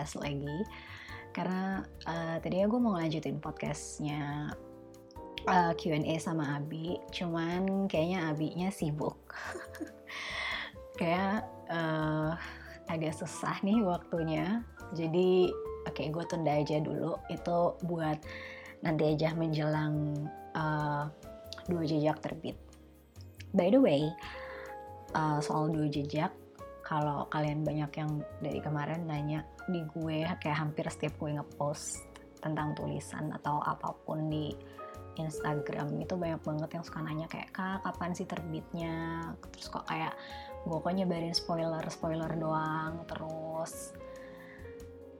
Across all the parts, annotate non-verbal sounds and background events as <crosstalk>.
podcast lagi. Karena uh, tadinya gue mau ngelanjutin podcastnya uh, Q&A sama Abi. Cuman kayaknya Abinya sibuk. <laughs> Kayak uh, agak susah nih waktunya. Jadi oke okay, gue tunda aja dulu. Itu buat nanti aja menjelang uh, dua jejak terbit. By the way uh, soal dua jejak kalau kalian banyak yang dari kemarin nanya di gue kayak hampir setiap gue ngepost tentang tulisan atau apa pun di Instagram itu banyak banget yang suka nanya kayak kak kapan sih terbitnya? Terus kok kayak gue kok nyebarin spoiler spoiler doang terus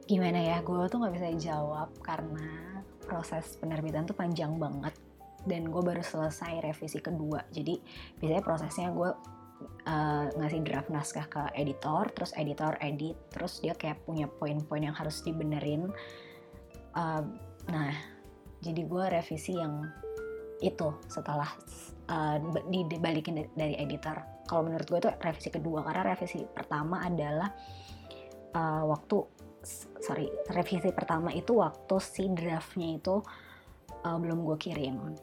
gimana ya gue tuh nggak bisa jawab karena proses penerbitan tuh panjang banget. Dan gue baru selesai revisi kedua jadi biasanya prosesnya gue uh, ngasih draft naskah ke editor, terus editor edit, terus dia kayak punya poin-poin yang harus dibenerin. Uh, nah, jadi gue revisi yang itu setelah uh, dibalikin dari editor. Kalau menurut gue itu revisi kedua karena revisi pertama adalah uh, waktu sorry revisi pertama itu waktu si draftnya itu uh, belum gue kirim.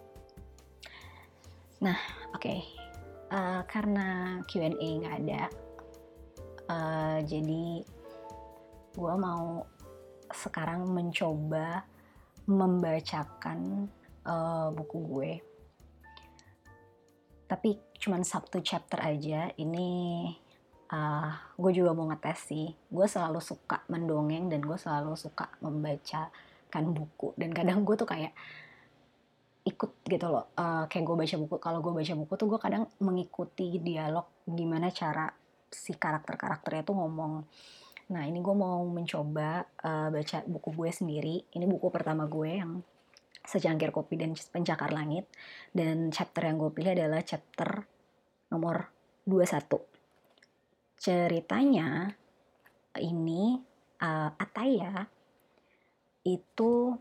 Nah, oke. Okay uh, karena Q&A nggak ada uh, jadi gue mau sekarang mencoba membacakan uh, buku gue. Tapi cuman satu chapter aja ini uh, gue juga mau ngetes sih. Gue selalu suka mendongeng dan gue selalu suka membacakan buku. Dan kadang gue tuh kayak ikut gitu loh. Uh, kayak gue baca buku kalau gue baca buku tuh gue kadang mengikuti dialog gimana cara si karakter-karakternya tuh ngomong. Nah ini gue mau mencoba uh, baca buku gue sendiri. Ini buku pertama gue yang secangkir kopi dan pencakar langit. Dan chapter yang gue pilih adalah chapter nomor 21 ceritanya ini uh, Ataya itu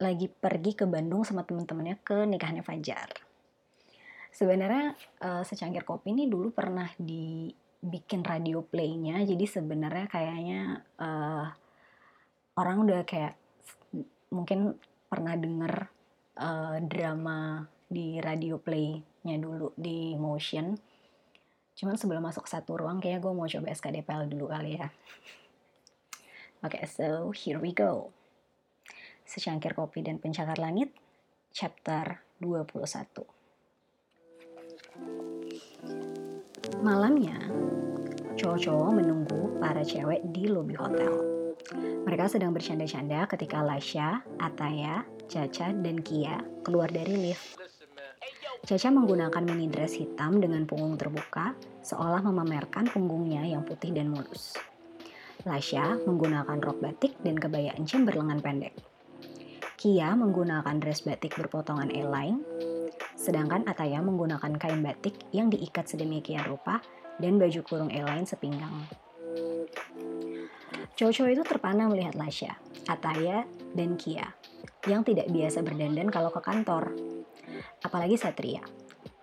lagi pergi ke Bandung sama temen-temennya ke nikahnya Fajar. Sebenarnya uh, secangkir kopi ini dulu pernah dibikin radio playnya, jadi sebenarnya kayaknya uh, orang udah kayak mungkin pernah denger uh, drama di radio playnya dulu di Motion. Cuman sebelum masuk satu ruang, kayaknya gue mau coba SKDPL dulu kali ya. Oke, <laughs> okay, so here we go. Secangkir Kopi dan Pencakar Langit, chapter 21. Malamnya, cowok-cowok menunggu para cewek di lobi hotel. Mereka sedang bercanda-canda ketika Lasha, Ataya, Caca, dan Kia keluar dari lift. Caca menggunakan mini dress hitam dengan punggung terbuka, seolah memamerkan punggungnya yang putih dan mulus. Lasha menggunakan rok batik dan kebaya encim berlengan pendek. Kia menggunakan dress batik berpotongan A-line, sedangkan Ataya menggunakan kain batik yang diikat sedemikian rupa dan baju kurung A-line sepinggang. Cowok-cowok itu terpana melihat Lasha, Ataya, dan Kia yang tidak biasa berdandan kalau ke kantor. Apalagi Satria,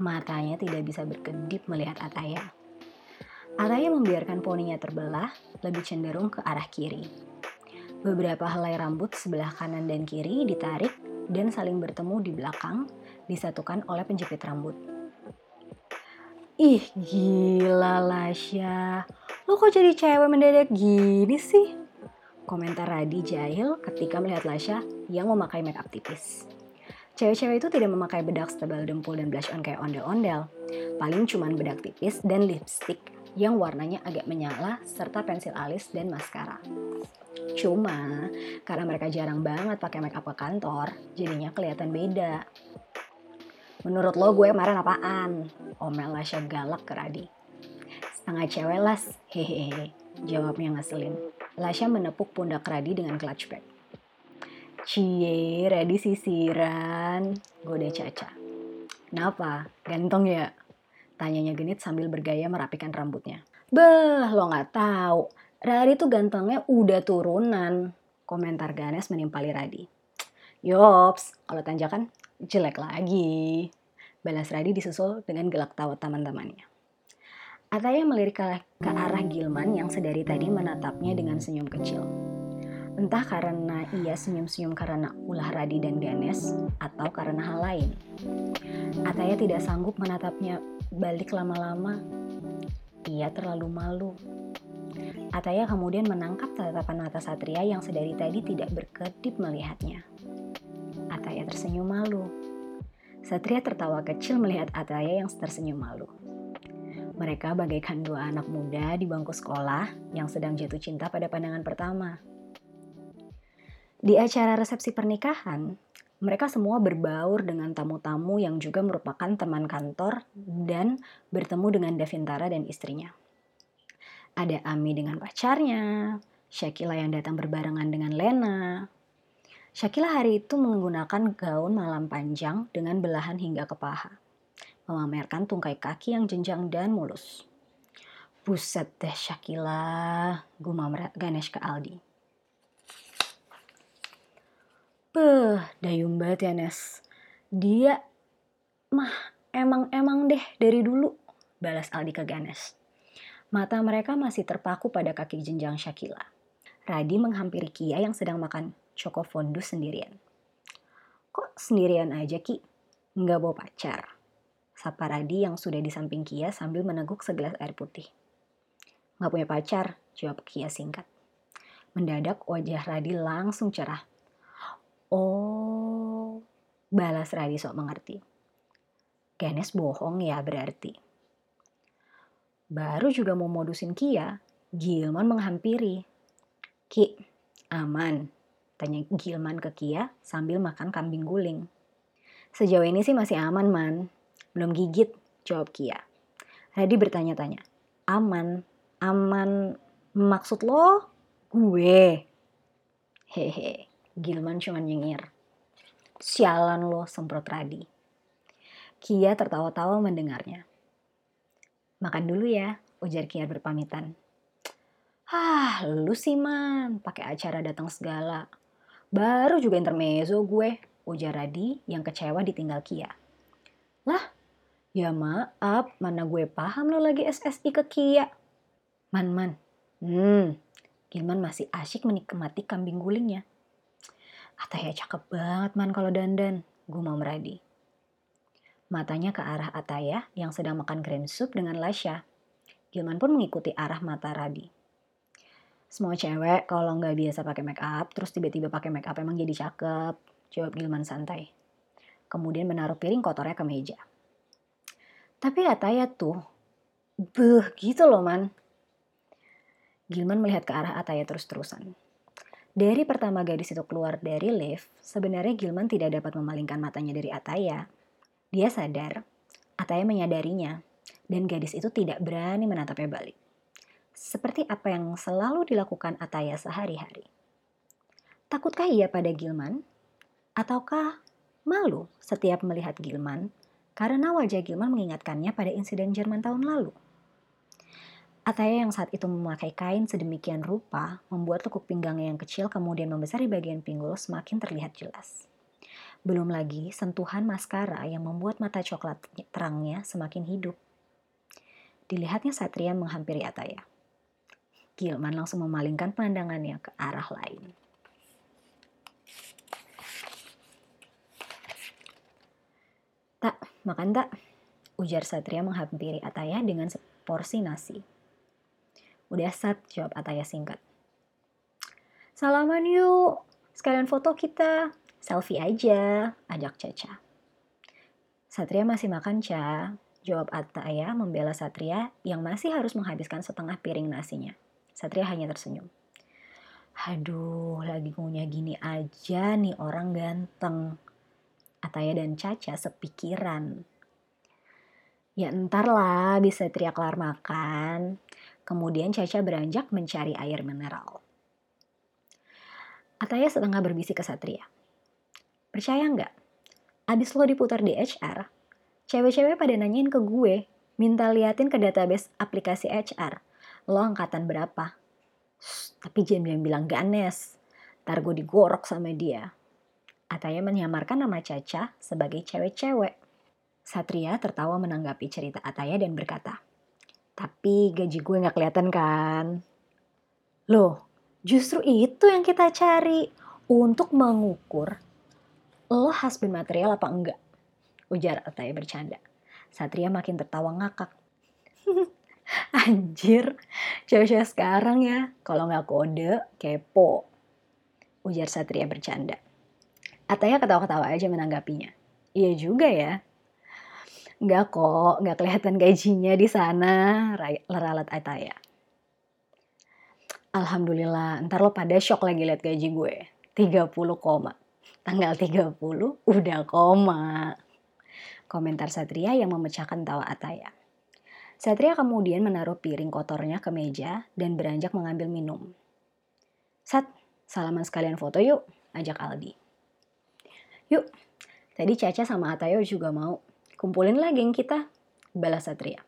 matanya tidak bisa berkedip melihat Ataya. Ataya membiarkan poninya terbelah, lebih cenderung ke arah kiri. Beberapa helai rambut sebelah kanan dan kiri ditarik dan saling bertemu di belakang, disatukan oleh penjepit rambut. Ih, gila Lasya. Lo kok jadi cewek mendadak gini sih? Komentar Radi jahil ketika melihat Lasya yang memakai make up tipis. Cewek-cewek itu tidak memakai bedak setebal dempul dan blush on kayak ondel-ondel. Paling cuman bedak tipis dan lipstick yang warnanya agak menyala serta pensil alis dan maskara. Cuma karena mereka jarang banget pakai make up ke kantor, jadinya kelihatan beda. Menurut lo gue kemarin apaan? Omel Lasha galak ke Radi. Setengah cewek las, hehehe. Jawabnya ngeselin. Lasha menepuk pundak Radi dengan clutch bag. Cie, Radi sisiran. Gue Caca. Kenapa? Ganteng ya? Tanyanya genit sambil bergaya merapikan rambutnya. Beh, lo gak tahu. Radi tuh gantengnya udah turunan. Komentar Ganes menimpali Radi. Yops, kalau tanjakan jelek lagi. Balas Radi disusul dengan gelak tawa teman-temannya. Ataya melirik ke, arah Gilman yang sedari tadi menatapnya dengan senyum kecil. Entah karena ia senyum-senyum karena ulah Radi dan Ganes atau karena hal lain. Ataya tidak sanggup menatapnya balik lama-lama. Ia terlalu malu. Ataya kemudian menangkap tatapan mata Satria yang sedari tadi tidak berkedip melihatnya. Ataya tersenyum malu. Satria tertawa kecil melihat Ataya yang tersenyum malu. Mereka bagaikan dua anak muda di bangku sekolah yang sedang jatuh cinta pada pandangan pertama. Di acara resepsi pernikahan, mereka semua berbaur dengan tamu-tamu yang juga merupakan teman kantor dan bertemu dengan Davintara dan istrinya. Ada Ami dengan pacarnya, Shakila yang datang berbarengan dengan Lena. Shakila hari itu menggunakan gaun malam panjang dengan belahan hingga ke paha. Memamerkan tungkai kaki yang jenjang dan mulus. Buset deh Shakila, gumam Ganesh ke Aldi. Beuh, dayung banget ya Nes. Dia mah emang-emang deh dari dulu, balas Aldi ke Ganes. Mata mereka masih terpaku pada kaki jenjang Shakila. Radi menghampiri Kia yang sedang makan choco fondue sendirian. Kok sendirian aja Ki? Nggak bawa pacar? Sapa Radi yang sudah di samping Kia sambil meneguk segelas air putih. Nggak punya pacar, jawab Kia singkat. Mendadak wajah Radi langsung cerah Oh, balas Radi sok mengerti. Ganes bohong ya berarti. Baru juga mau modusin Kia, Gilman menghampiri. Ki, aman? Tanya Gilman ke Kia sambil makan kambing guling. Sejauh ini sih masih aman, Man. Belum gigit, jawab Kia. Radi bertanya-tanya. Aman? Aman maksud lo? Gue. Hehe. Gilman cuma nyengir. Sialan lo, semprot Radi. Kia tertawa-tawa mendengarnya. Makan dulu ya, ujar Kia berpamitan. Ah, lu sih man, pakai acara datang segala. Baru juga intermezzo gue, ujar Radi yang kecewa ditinggal Kia. Lah, ya maaf, mana gue paham lo lagi SSI ke Kia. Man, man, hmm, Gilman masih asyik menikmati kambing gulingnya. Ataya cakep banget man kalau dandan, gumam Radi. Matanya ke arah Ataya yang sedang makan cream soup dengan Lasha. Gilman pun mengikuti arah mata Radi. Semua cewek kalau nggak biasa pakai make up, terus tiba-tiba pakai make up emang jadi cakep, jawab Gilman santai. Kemudian menaruh piring kotornya ke meja. Tapi Ataya tuh, beh gitu loh man. Gilman melihat ke arah Ataya terus-terusan. Dari pertama gadis itu keluar dari lift, sebenarnya Gilman tidak dapat memalingkan matanya dari Ataya. Dia sadar, Ataya menyadarinya, dan gadis itu tidak berani menatapnya balik. Seperti apa yang selalu dilakukan Ataya sehari-hari. Takutkah ia pada Gilman? Ataukah malu setiap melihat Gilman karena wajah Gilman mengingatkannya pada insiden Jerman tahun lalu? Ataya yang saat itu memakai kain sedemikian rupa membuat lekuk pinggangnya yang kecil kemudian membesar di bagian pinggul semakin terlihat jelas. Belum lagi sentuhan maskara yang membuat mata coklat terangnya semakin hidup. Dilihatnya Satria menghampiri Ataya. Gilman langsung memalingkan pandangannya ke arah lain. Tak, makan tak? Ujar Satria menghampiri Ataya dengan seporsi nasi. Udah sat, jawab Ataya singkat. Salaman yuk, sekalian foto kita. Selfie aja, ajak Caca. Satria masih makan, Ca. Jawab Ataya membela Satria yang masih harus menghabiskan setengah piring nasinya. Satria hanya tersenyum. Aduh, lagi ngunyah gini aja nih orang ganteng. Ataya dan Caca sepikiran. Ya entar lah bisa teriak kelar makan. Kemudian Caca beranjak mencari air mineral. Ataya setengah berbisik ke Satria. Percaya nggak? Abis lo diputar di HR, cewek-cewek pada nanyain ke gue, minta liatin ke database aplikasi HR. Lo angkatan berapa? Shh, tapi jangan bilang ganes. Ntar gue digorok sama dia. Ataya menyamarkan nama Caca sebagai cewek-cewek. Satria tertawa menanggapi cerita Ataya dan berkata, Tapi gaji gue gak kelihatan kan? Loh, justru itu yang kita cari untuk mengukur lo husband material apa enggak. Ujar Ataya bercanda. Satria makin tertawa ngakak. <laughs> Anjir, cewek-cewek sekarang ya, kalau nggak kode, kepo. Ujar Satria bercanda. Ataya ketawa-ketawa aja menanggapinya. Iya juga ya. Nggak kok, nggak kelihatan gajinya di sana, leralat Ataya. Alhamdulillah, ntar lo pada shock lagi liat gaji gue. 30 koma. Tanggal 30 udah koma. Komentar Satria yang memecahkan tawa Ataya. Satria kemudian menaruh piring kotornya ke meja dan beranjak mengambil minum. Sat, salaman sekalian foto yuk, ajak Aldi. Yuk, tadi Caca sama Atayo juga mau. Kumpulin lagi geng kita, balas Satria.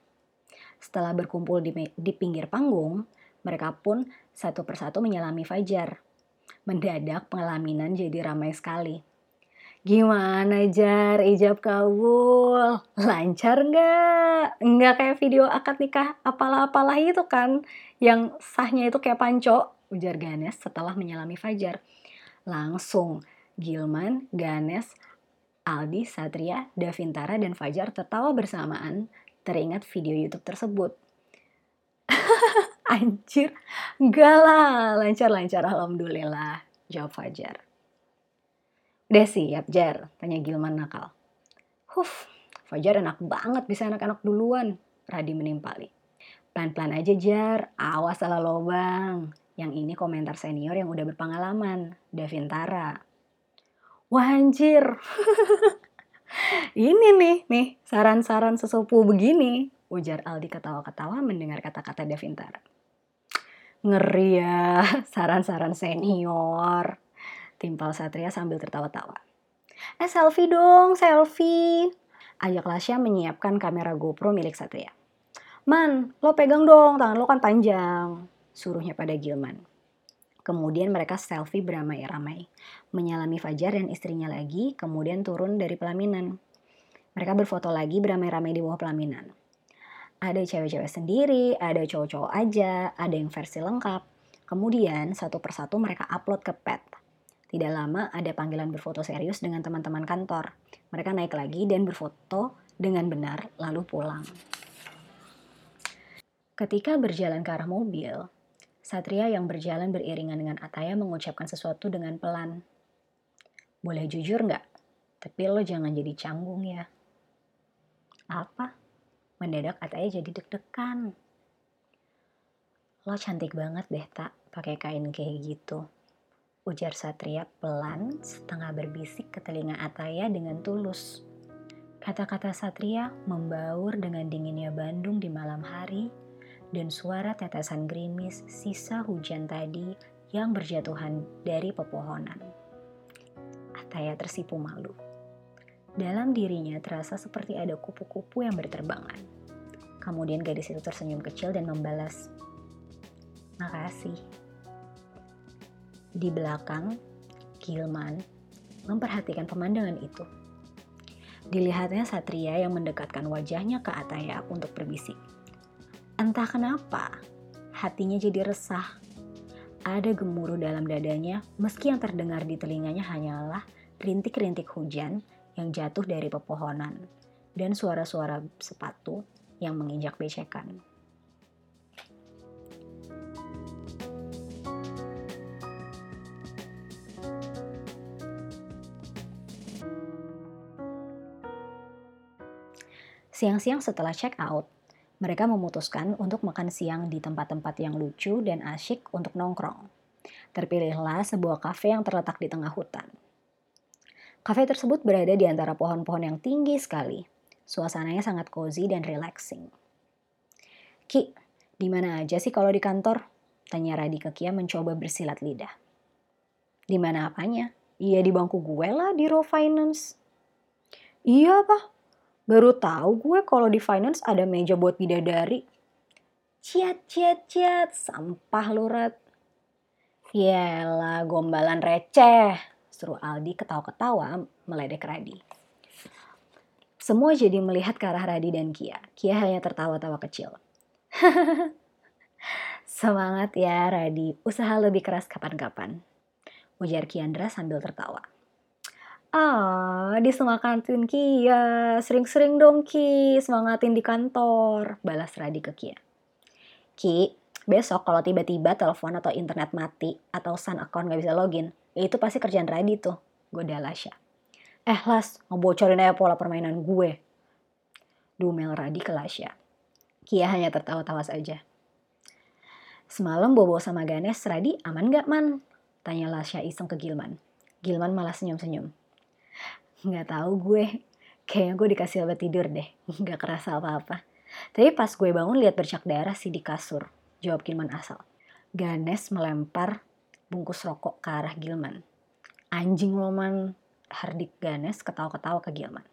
Setelah berkumpul di, di pinggir panggung, mereka pun satu persatu menyelami Fajar. Mendadak pengelaminan jadi ramai sekali. Gimana Jar, ijab kabul? Lancar nggak? Nggak kayak video akad nikah apalah-apalah itu kan. Yang sahnya itu kayak panco, ujar Ganes setelah menyelami Fajar. Langsung Gilman, Ganes, Aldi, Satria, Davintara, dan Fajar tertawa bersamaan teringat video YouTube tersebut. <laughs> Anjir, enggak lah, lancar-lancar alhamdulillah, jawab Fajar. Udah siap, Jar? Tanya Gilman nakal. Huf, Fajar enak banget bisa anak-anak duluan. Radi menimpali. Pelan-pelan aja, Jar. Awas salah lobang. Yang ini komentar senior yang udah berpengalaman. Davintara. Wah anjir. <laughs> ini nih, nih saran-saran sesepuh begini. Ujar Aldi ketawa-ketawa mendengar kata-kata Davintara. Ngeri ya, <laughs> saran-saran senior timpal Satria sambil tertawa-tawa. Eh selfie dong, selfie. Ajak Lasya menyiapkan kamera GoPro milik Satria. Man, lo pegang dong, tangan lo kan panjang. Suruhnya pada Gilman. Kemudian mereka selfie beramai-ramai. Menyalami Fajar dan istrinya lagi, kemudian turun dari pelaminan. Mereka berfoto lagi beramai-ramai di bawah pelaminan. Ada cewek-cewek sendiri, ada cowok-cowok aja, ada yang versi lengkap. Kemudian satu persatu mereka upload ke pet. Tidak lama ada panggilan berfoto serius dengan teman-teman kantor. Mereka naik lagi dan berfoto dengan benar lalu pulang. Ketika berjalan ke arah mobil, Satria yang berjalan beriringan dengan Ataya mengucapkan sesuatu dengan pelan. Boleh jujur nggak? Tapi lo jangan jadi canggung ya. Apa? Mendadak Ataya jadi deg-degan. Lo cantik banget deh tak pakai kain kayak gitu. Ujar Satria pelan setengah berbisik ke telinga Ataya dengan tulus. Kata-kata Satria membaur dengan dinginnya Bandung di malam hari dan suara tetesan gerimis sisa hujan tadi yang berjatuhan dari pepohonan. Ataya tersipu malu. Dalam dirinya terasa seperti ada kupu-kupu yang berterbangan. Kemudian gadis itu tersenyum kecil dan membalas, Makasih. Di belakang, Gilman memperhatikan pemandangan itu. Dilihatnya Satria yang mendekatkan wajahnya ke Ataya untuk berbisik. Entah kenapa, hatinya jadi resah. Ada gemuruh dalam dadanya meski yang terdengar di telinganya hanyalah rintik-rintik hujan yang jatuh dari pepohonan dan suara-suara sepatu yang menginjak becekan. Siang-siang setelah check out, mereka memutuskan untuk makan siang di tempat-tempat yang lucu dan asyik untuk nongkrong. Terpilihlah sebuah kafe yang terletak di tengah hutan. Kafe tersebut berada di antara pohon-pohon yang tinggi sekali. Suasananya sangat cozy dan relaxing. Ki, di mana aja sih kalau di kantor? Tanya Radi ke Kia mencoba bersilat lidah. Di mana apanya? Iya di bangku gue lah di Raw Finance. Iya apa? Baru tahu gue kalau di finance ada meja buat bidadari. Ciat, ciat, ciat, sampah lurat. Yelah, gombalan receh. Seru Aldi ketawa-ketawa meledek Radi. Semua jadi melihat ke arah Radi dan Kia. Kia hanya tertawa-tawa kecil. <laughs> Semangat ya Radi, usaha lebih keras kapan-kapan. Ujar Kiandra sambil tertawa. Ah, disemangatin Kia. Sering-sering dong Ki, semangatin di kantor. Balas Radi ke Kia. Ki, besok kalau tiba-tiba telepon atau internet mati atau Sun account gak bisa login, ya itu pasti kerjaan Radi tuh. Goda Lasya. Eh Las, ngebocorin aja pola permainan gue. Dumel Radi ke Lasya. Kia hanya tertawa-tawa saja. Semalam Bobo sama Ganes, Radi aman gak man? Tanya Lasya iseng ke Gilman. Gilman malah senyum-senyum. Gak tahu gue, kayaknya gue dikasih obat tidur deh. <laughs> Gak kerasa apa-apa. Tapi pas gue bangun lihat bercak darah sih di kasur. Jawab Gilman asal. Ganes melempar bungkus rokok ke arah Gilman. Anjing lo man, Hardik Ganes ketawa-ketawa ke Gilman.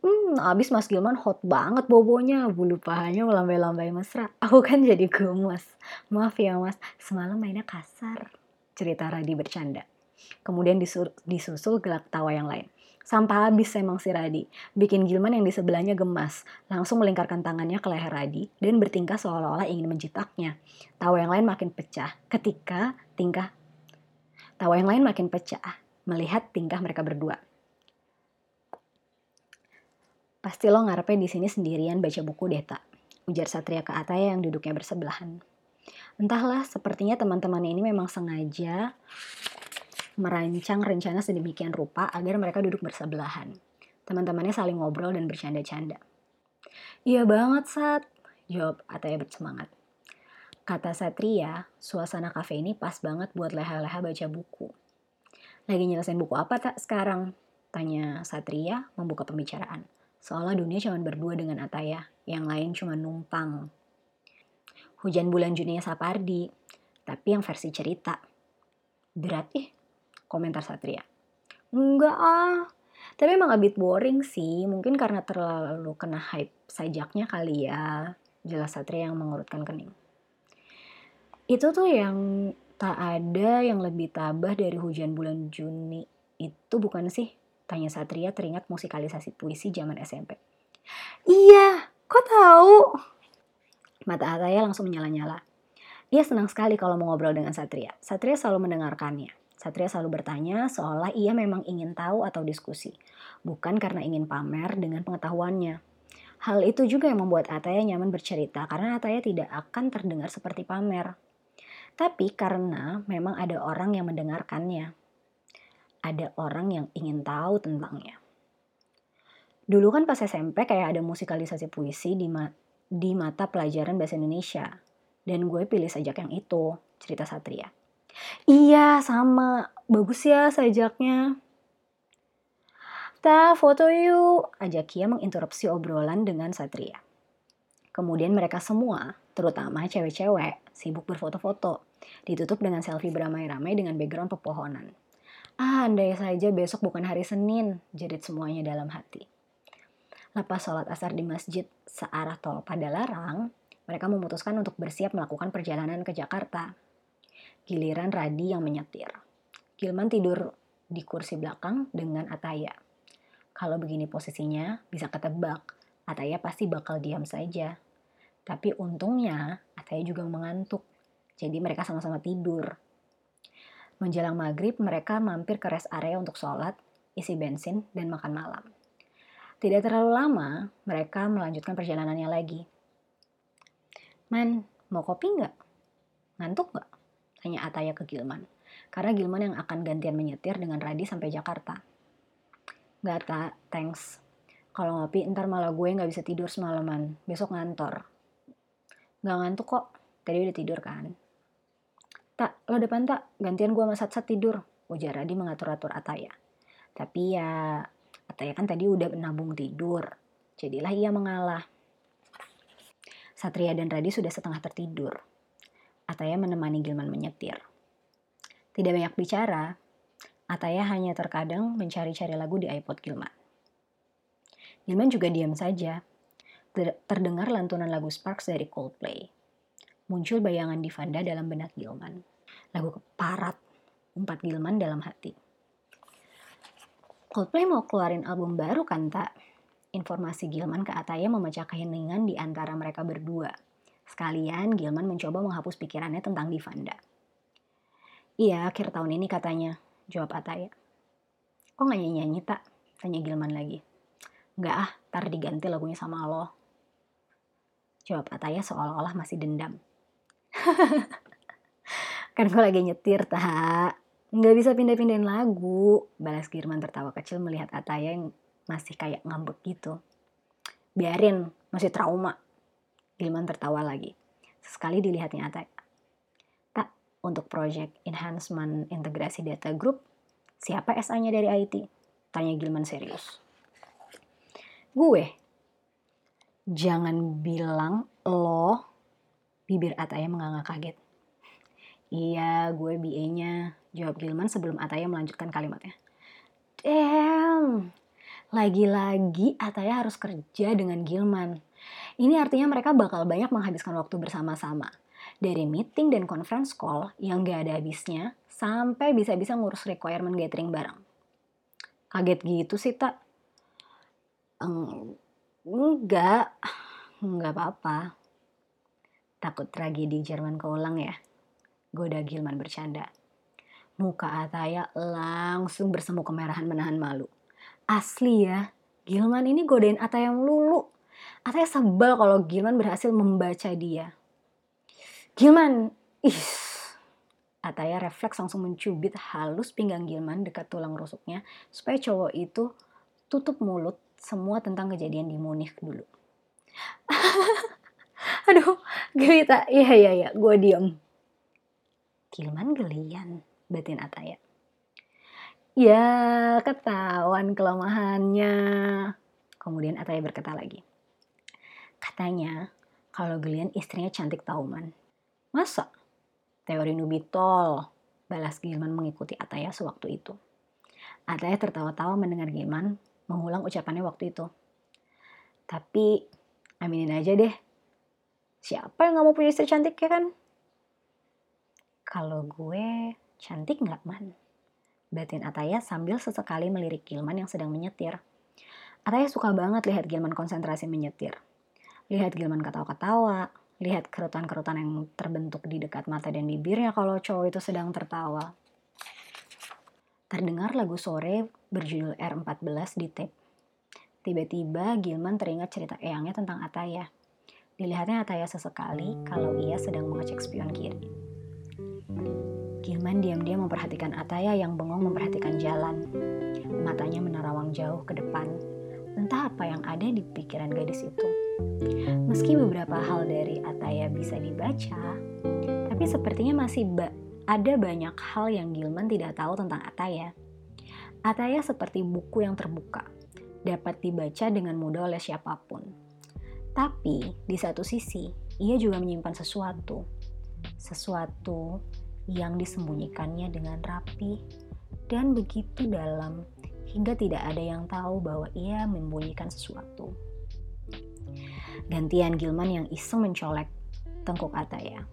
Hmm, abis Mas Gilman hot banget bobonya, bulu pahanya melambai-lambai mesra. Aku kan jadi gemes. Maaf ya mas, semalam mainnya kasar. Cerita Radi bercanda. Kemudian disusul gelak tawa yang lain. Sampai habis emang si Radi. Bikin Gilman yang di sebelahnya gemas. Langsung melingkarkan tangannya ke leher Radi dan bertingkah seolah-olah ingin mencitaknya. Tawa yang lain makin pecah ketika tingkah Tawa yang lain makin pecah melihat tingkah mereka berdua. Pasti lo ngarepe di sini sendirian baca buku Deta, ujar Satria ke Ataya yang duduknya bersebelahan. Entahlah, sepertinya teman-teman ini memang sengaja merancang rencana sedemikian rupa agar mereka duduk bersebelahan. Teman-temannya saling ngobrol dan bercanda-canda. Iya banget, Sat, jawab Ataya bersemangat. Kata Satria, suasana kafe ini pas banget buat leha-leha baca buku. Lagi nyelesain buku apa tak sekarang? Tanya Satria membuka pembicaraan. Seolah dunia cuma berdua dengan Ataya, yang lain cuma numpang. Hujan bulan Juni Sapardi, tapi yang versi cerita. Berat ih, komentar Satria. Enggak ah, tapi emang a bit boring sih, mungkin karena terlalu kena hype sajaknya kali ya. Jelas Satria yang mengurutkan kening. Itu tuh yang tak ada yang lebih tabah dari hujan bulan Juni itu bukan sih? Tanya Satria teringat musikalisasi puisi zaman SMP. Iya, kok tahu? Mata Ataya langsung menyala-nyala. Ia senang sekali kalau mau ngobrol dengan Satria. Satria selalu mendengarkannya. Satria selalu bertanya seolah ia memang ingin tahu atau diskusi. Bukan karena ingin pamer dengan pengetahuannya. Hal itu juga yang membuat Ataya nyaman bercerita karena Ataya tidak akan terdengar seperti pamer. Tapi karena memang ada orang yang mendengarkannya ada orang yang ingin tahu tentangnya. Dulu kan pas SMP kayak ada musikalisasi puisi di, ma di mata pelajaran bahasa Indonesia. Dan gue pilih sajak yang itu, cerita Satria. Iya, sama. Bagus ya sajaknya. Ta, foto yuk, ajak Kia menginterupsi obrolan dengan Satria. Kemudian mereka semua, terutama cewek-cewek, sibuk berfoto-foto. Ditutup dengan selfie beramai-ramai dengan background pepohonan. Ah, andai saja besok bukan hari Senin, jerit semuanya dalam hati. Lepas sholat asar di masjid searah tol pada larang, mereka memutuskan untuk bersiap melakukan perjalanan ke Jakarta. Giliran Radi yang menyetir. Gilman tidur di kursi belakang dengan Ataya. Kalau begini posisinya, bisa ketebak. Ataya pasti bakal diam saja. Tapi untungnya, Ataya juga mengantuk. Jadi mereka sama-sama tidur Menjelang maghrib, mereka mampir ke rest area untuk sholat, isi bensin, dan makan malam. Tidak terlalu lama, mereka melanjutkan perjalanannya lagi. Man, mau kopi nggak? Ngantuk nggak? Tanya Ataya ke Gilman. Karena Gilman yang akan gantian menyetir dengan Radi sampai Jakarta. Nggak, tak, thanks. Kalau ngopi ntar malah gue nggak bisa tidur semalaman. Besok ngantor. Nggak ngantuk kok. Tadi udah tidur kan? Tak, lo depan tak, gantian gue sama Sat-Sat tidur. Ujar Radi mengatur-atur Ataya. Tapi ya, Ataya kan tadi udah nabung tidur. Jadilah ia mengalah. Satria dan Radi sudah setengah tertidur. Ataya menemani Gilman menyetir. Tidak banyak bicara, Ataya hanya terkadang mencari-cari lagu di iPod Gilman. Gilman juga diam saja. Terdengar lantunan lagu Sparks dari Coldplay. Muncul bayangan Divanda dalam benak Gilman lagu keparat umpat Gilman dalam hati. Coldplay mau keluarin album baru kan tak? Informasi Gilman ke Ataya memecah keheningan di antara mereka berdua. Sekalian Gilman mencoba menghapus pikirannya tentang Divanda. Iya, akhir tahun ini katanya, jawab Ataya. Kok gak nyanyi-nyanyi tak? Tanya Gilman lagi. Enggak ah, tar diganti lagunya sama lo. Jawab Ataya seolah-olah masih dendam. <laughs> kan gue lagi nyetir, tak. Nggak bisa pindah-pindahin lagu. Balas Gilman tertawa kecil melihat Ataya yang masih kayak ngambek gitu. Biarin, masih trauma. Gilman tertawa lagi. Sesekali dilihatnya Ataya untuk project enhancement integrasi data group, siapa SA-nya dari IT? Tanya Gilman serius. Gue. Jangan bilang lo bibir Ataya menganga kaget. Iya, gue BA-nya, jawab Gilman sebelum Ataya melanjutkan kalimatnya. Damn, lagi-lagi Ataya harus kerja dengan Gilman. Ini artinya mereka bakal banyak menghabiskan waktu bersama-sama dari meeting dan conference call yang gak ada habisnya sampai bisa-bisa ngurus requirement gathering bareng. Kaget gitu sih, tak? Enggak, enggak apa-apa. Takut tragedi Jerman keulang ya? Goda Gilman bercanda. Muka Ataya langsung bersemu kemerahan menahan malu. Asli ya, Gilman ini godain Ataya melulu. Ataya sebel kalau Gilman berhasil membaca dia. Gilman, ih. Ataya refleks langsung mencubit halus pinggang Gilman dekat tulang rusuknya supaya cowok itu tutup mulut semua tentang kejadian di Munich dulu. <laughs> Aduh, gelita. Iya, iya, iya. Gue diem. Gilman gelian, batin Ataya. Ya, ketahuan kelemahannya. Kemudian Ataya berkata lagi. Katanya, kalau Gelian istrinya cantik tauman. Masa? Teori Nubitol, balas Gilman mengikuti Ataya sewaktu itu. Ataya tertawa-tawa mendengar Gilman mengulang ucapannya waktu itu. Tapi aminin aja deh. Siapa yang gak mau punya istri cantik ya kan? Kalau gue cantik gak man? Batin Ataya sambil sesekali melirik Gilman yang sedang menyetir. Ataya suka banget lihat Gilman konsentrasi menyetir. Lihat Gilman ketawa-ketawa, lihat kerutan-kerutan yang terbentuk di dekat mata dan bibirnya kalau cowok itu sedang tertawa. Terdengar lagu sore berjudul R14 di tape. Tiba-tiba Gilman teringat cerita eyangnya tentang Ataya. Dilihatnya Ataya sesekali kalau ia sedang mengecek spion kiri. Gilman diam-diam memperhatikan Ataya yang bengong memperhatikan jalan. Matanya menerawang jauh ke depan. Entah apa yang ada di pikiran gadis itu. Meski beberapa hal dari Ataya bisa dibaca, tapi sepertinya masih ba ada banyak hal yang Gilman tidak tahu tentang Ataya. Ataya seperti buku yang terbuka, dapat dibaca dengan mudah oleh siapa pun. Tapi di satu sisi, ia juga menyimpan sesuatu. Sesuatu yang disembunyikannya dengan rapi dan begitu dalam hingga tidak ada yang tahu bahwa ia membunyikan sesuatu. Gantian Gilman yang iseng mencolek tengkuk Ataya.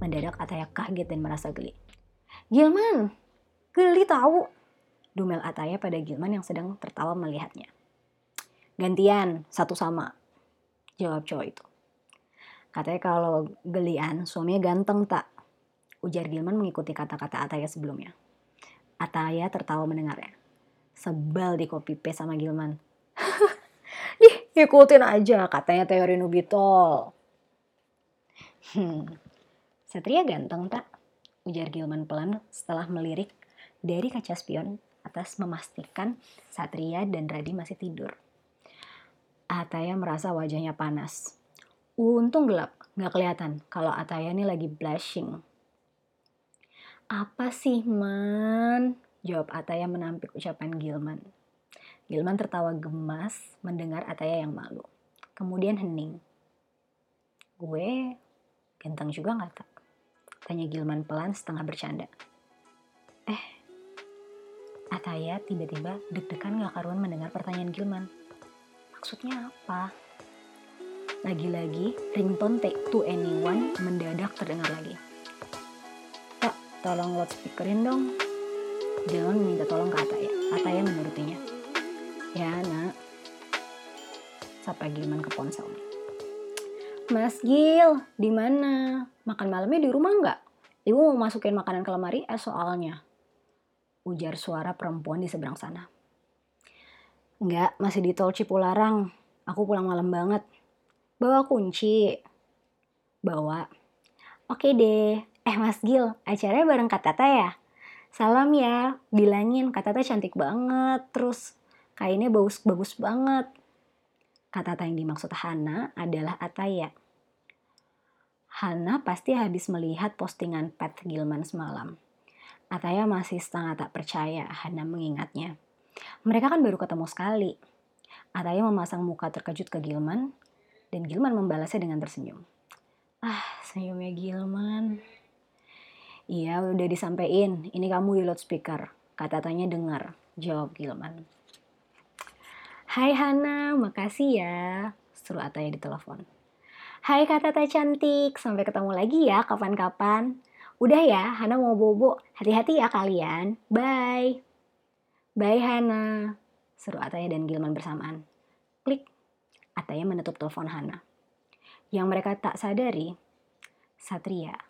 Mendadak Ataya kaget dan merasa geli. Gilman, geli tahu. Dumel Ataya pada Gilman yang sedang tertawa melihatnya. Gantian, satu sama. Jawab cowok itu. Katanya kalau gelian, suaminya ganteng tak? Ujar Gilman mengikuti kata-kata Ataya sebelumnya. Ataya tertawa mendengarnya. Sebal di copy paste sama Gilman. <laughs> ikutin aja katanya teori Nubitol. Hmm, Satria ganteng tak? Ujar Gilman pelan setelah melirik dari kaca spion atas memastikan Satria dan Radi masih tidur. Ataya merasa wajahnya panas. Untung gelap, nggak kelihatan kalau Ataya ini lagi blushing. Apa sih, Man? Jawab Ataya menampik ucapan Gilman. Gilman tertawa gemas mendengar Ataya yang malu. Kemudian hening. Gue ganteng juga gak tak? Tanya Gilman pelan setengah bercanda. Eh, Ataya tiba-tiba deg-degan gak karuan mendengar pertanyaan Gilman. Maksudnya apa? Lagi-lagi ringtone Take to Anyone mendadak terdengar lagi. Tak, tolong loudspeakerin dong. Jangan minta tolong ke Ataya. Ataya menurutinya. Ya nak, sapa Gilman ke ponselnya. Mas Gil, di mana? Makan malamnya di rumah nggak? Ibu mau masukin makanan ke lemari eh soalnya. Ujar suara perempuan di seberang sana. Enggak, masih di tol Cipularang. Aku pulang malam banget. Bawa kunci. Bawa. Oke deh. Eh Mas Gil, acaranya bareng Kak Tata ya? Salam ya, bilangin Kak Tata cantik banget. Terus kainnya bagus-bagus banget. Kak Tata yang dimaksud Hana adalah Ataya. Hana pasti habis melihat postingan Pat Gilman semalam. Ataya masih setengah tak percaya Hana mengingatnya. Mereka kan baru ketemu sekali. Ataya memasang muka terkejut ke Gilman, dan Gilman membalasnya dengan tersenyum. Ah, senyumnya Gilman. Iya, udah disampaikan. Ini kamu di loudspeaker. Kata tanya dengar. Jawab Gilman. Hai Hana, makasih ya. Suruh Ataya di telepon. Hai Kak Tata cantik, sampai ketemu lagi ya kapan-kapan. Udah ya, Hana mau bobo. Hati-hati ya kalian. Bye. Bye Hana. Seru Ataya dan Gilman bersamaan. Klik. Ataya menutup telepon Hana. Yang mereka tak sadari, Satria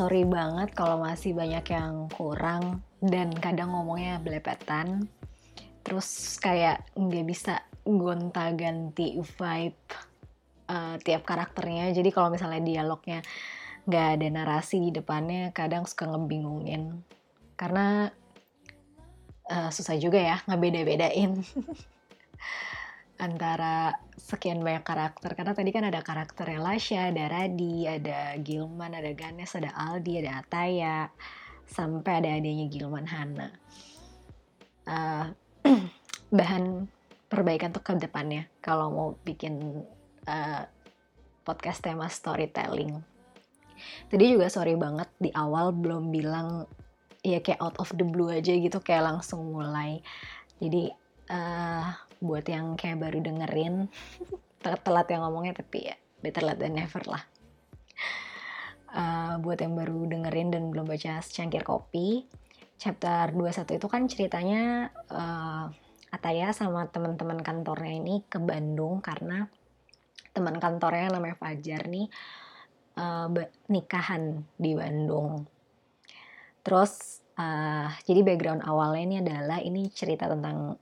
sorry banget kalau masih banyak yang kurang dan kadang ngomongnya belepetan. Terus kayak nggak bisa gonta-ganti vibe uh, tiap karakternya. Jadi kalau misalnya dialognya nggak ada narasi di depannya kadang suka ngebingungin. Karena uh, susah juga ya ngebeda-bedain <laughs> antara sekian banyak karakter karena tadi kan ada karakter Lasha, ada Radi, ada Gilman, ada Ganes, ada Aldi, ada Ataya, sampai ada adanya Gilman Hana. Uh, <clears throat> bahan perbaikan tuh ke depannya kalau mau bikin uh, podcast tema storytelling. Tadi juga sorry banget di awal belum bilang ya kayak out of the blue aja gitu kayak langsung mulai. Jadi uh, buat yang kayak baru dengerin telat yang ngomongnya tapi ya better late than never lah uh, buat yang baru dengerin dan belum baca secangkir kopi chapter 21 itu kan ceritanya uh, Ataya sama teman-teman kantornya ini ke Bandung karena teman kantornya namanya Fajar nih uh, nikahan di Bandung. Terus uh, jadi background awalnya ini adalah ini cerita tentang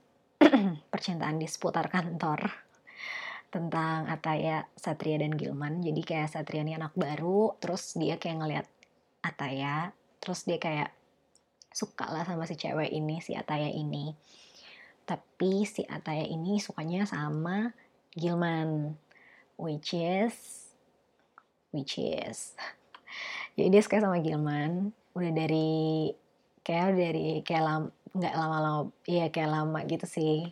percintaan di seputar kantor tentang Ataya, Satria dan Gilman. Jadi kayak Satria ini anak baru, terus dia kayak ngeliat Ataya, terus dia kayak suka lah sama si cewek ini, si Ataya ini. Tapi si Ataya ini sukanya sama Gilman, which is, which is. <laughs> Jadi dia suka sama Gilman, udah dari kayak dari kayak lam, nggak lama-lama iya kayak lama gitu sih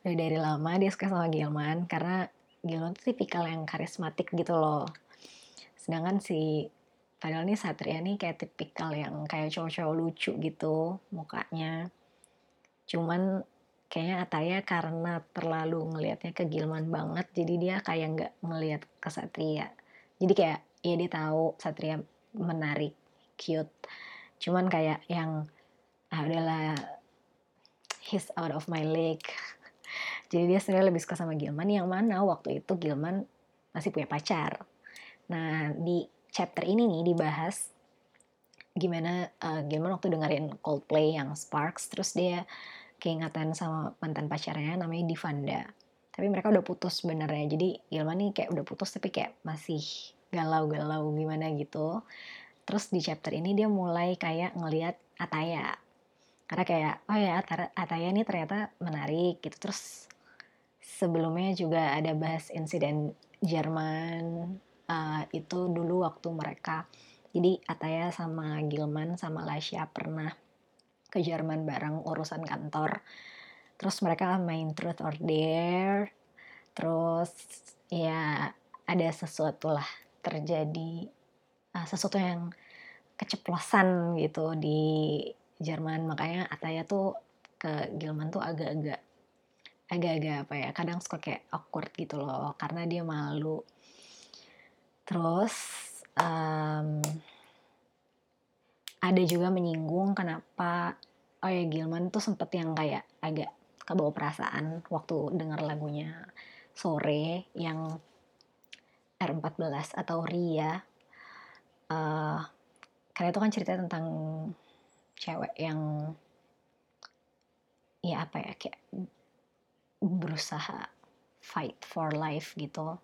udah dari lama dia suka sama Gilman karena Gilman tuh tipikal yang karismatik gitu loh. Sedangkan si padahal nih Satria nih kayak tipikal yang kayak cowok-cowok lucu gitu mukanya. Cuman kayaknya Ataya karena terlalu ngelihatnya ke Gilman banget jadi dia kayak nggak ngelihat ke Satria. Jadi kayak ya dia tahu Satria menarik cute. Cuman kayak yang ah udahlah he's out of my league jadi dia sebenarnya lebih suka sama Gilman yang mana waktu itu Gilman masih punya pacar. Nah di chapter ini nih dibahas gimana uh, Gilman waktu dengerin Coldplay yang Sparks terus dia keingatan sama mantan pacarnya namanya Divanda. Tapi mereka udah putus sebenarnya. Jadi Gilman nih kayak udah putus tapi kayak masih galau-galau gimana gitu. Terus di chapter ini dia mulai kayak ngelihat Ataya. Karena kayak oh ya Ataya ini ternyata menarik gitu. Terus sebelumnya juga ada bahas insiden Jerman uh, itu dulu waktu mereka. Jadi Ataya sama Gilman sama Lasya pernah ke Jerman bareng urusan kantor. Terus mereka main truth or dare. Terus ya ada sesuatu lah terjadi uh, sesuatu yang keceplosan gitu di Jerman. Makanya Ataya tuh ke Gilman tuh agak-agak agak-agak apa ya kadang suka kayak awkward gitu loh karena dia malu. Terus um, ada juga menyinggung kenapa oh ya Gilman tuh sempet yang kayak agak kebawa perasaan waktu denger lagunya sore yang R14 atau Ria. Uh, karena itu kan cerita tentang cewek yang ya apa ya kayak berusaha fight for life gitu.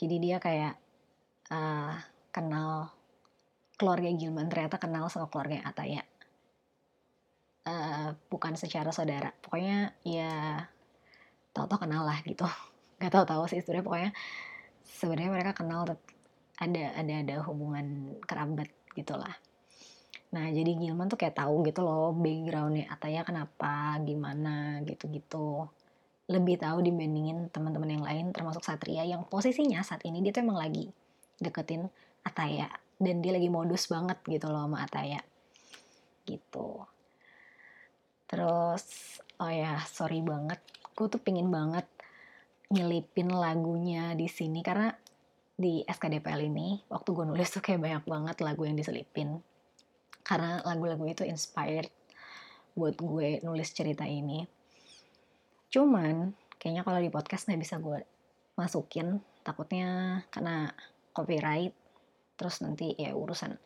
Jadi dia kayak uh, kenal keluarga Gilman ternyata kenal sama keluarga Ataya. Uh, bukan secara saudara. Pokoknya ya tahu-tahu kenal lah gitu. <laughs> Nggak tahu-tahu sih sebenarnya. Pokoknya sebenarnya mereka kenal ada ada ada hubungan kerabat gitulah. Nah, jadi Gilman tuh kayak tahu gitu loh backgroundnya Ataya kenapa, gimana gitu-gitu. Lebih tahu dibandingin teman-teman yang lain termasuk Satria yang posisinya saat ini dia tuh emang lagi deketin Ataya dan dia lagi modus banget gitu loh sama Ataya. Gitu. Terus oh ya, sorry banget. Gue tuh pingin banget nyelipin lagunya di sini karena di SKDPL ini waktu gue nulis tuh kayak banyak banget lagu yang diselipin karena lagu-lagu itu inspired buat gue nulis cerita ini. Cuman kayaknya kalau di podcast nggak bisa gue masukin, takutnya kena copyright, terus nanti ya urusan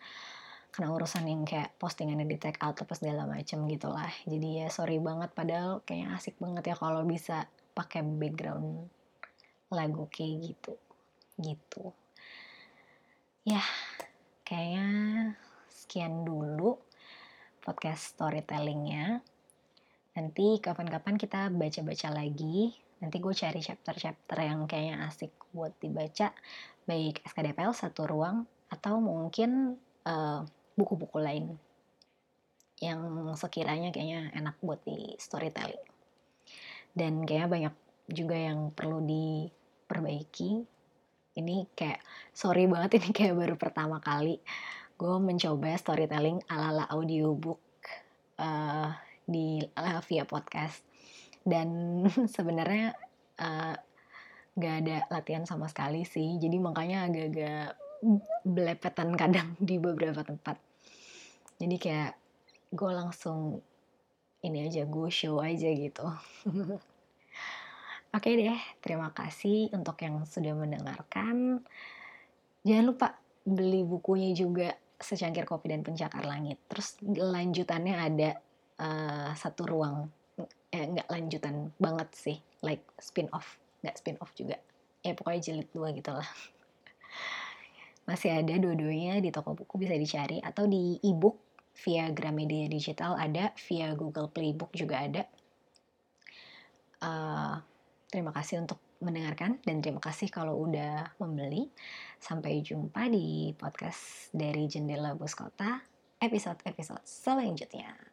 kena urusan yang kayak postingannya di take out apa segala macem gitu lah. Jadi ya sorry banget padahal kayaknya asik banget ya kalau bisa pakai background lagu kayak gitu. Gitu. Ya, kayaknya sekian dulu podcast storytellingnya. Nanti kapan-kapan kita baca-baca lagi. Nanti gue cari chapter-chapter yang kayaknya asik buat dibaca. Baik SKDPL satu ruang atau mungkin uh, buku-buku lain yang sekiranya kayaknya enak buat di storytelling. Dan kayaknya banyak juga yang perlu diperbaiki. Ini kayak sorry banget <laughs> ini kayak baru pertama kali gue mencoba storytelling ala-ala audiobook uh, di uh, via podcast dan <laughs> sebenarnya uh, gak ada latihan sama sekali sih jadi makanya agak-agak belepetan kadang <laughs> di beberapa tempat jadi kayak gue langsung ini aja gue show aja gitu <laughs> Oke deh, terima kasih untuk yang sudah mendengarkan. Jangan lupa beli bukunya juga secangkir kopi dan pencakar langit. Terus lanjutannya ada uh, satu ruang, eh, nggak lanjutan banget sih, like spin off, nggak spin off juga. Ya pokoknya jilid dua gitu lah. <laughs> Masih ada dua-duanya di toko buku bisa dicari atau di ebook via Gramedia Digital ada, via Google Playbook juga ada. Uh, terima kasih untuk mendengarkan dan terima kasih kalau udah membeli. Sampai jumpa di podcast dari Jendela Bus Kota episode-episode selanjutnya.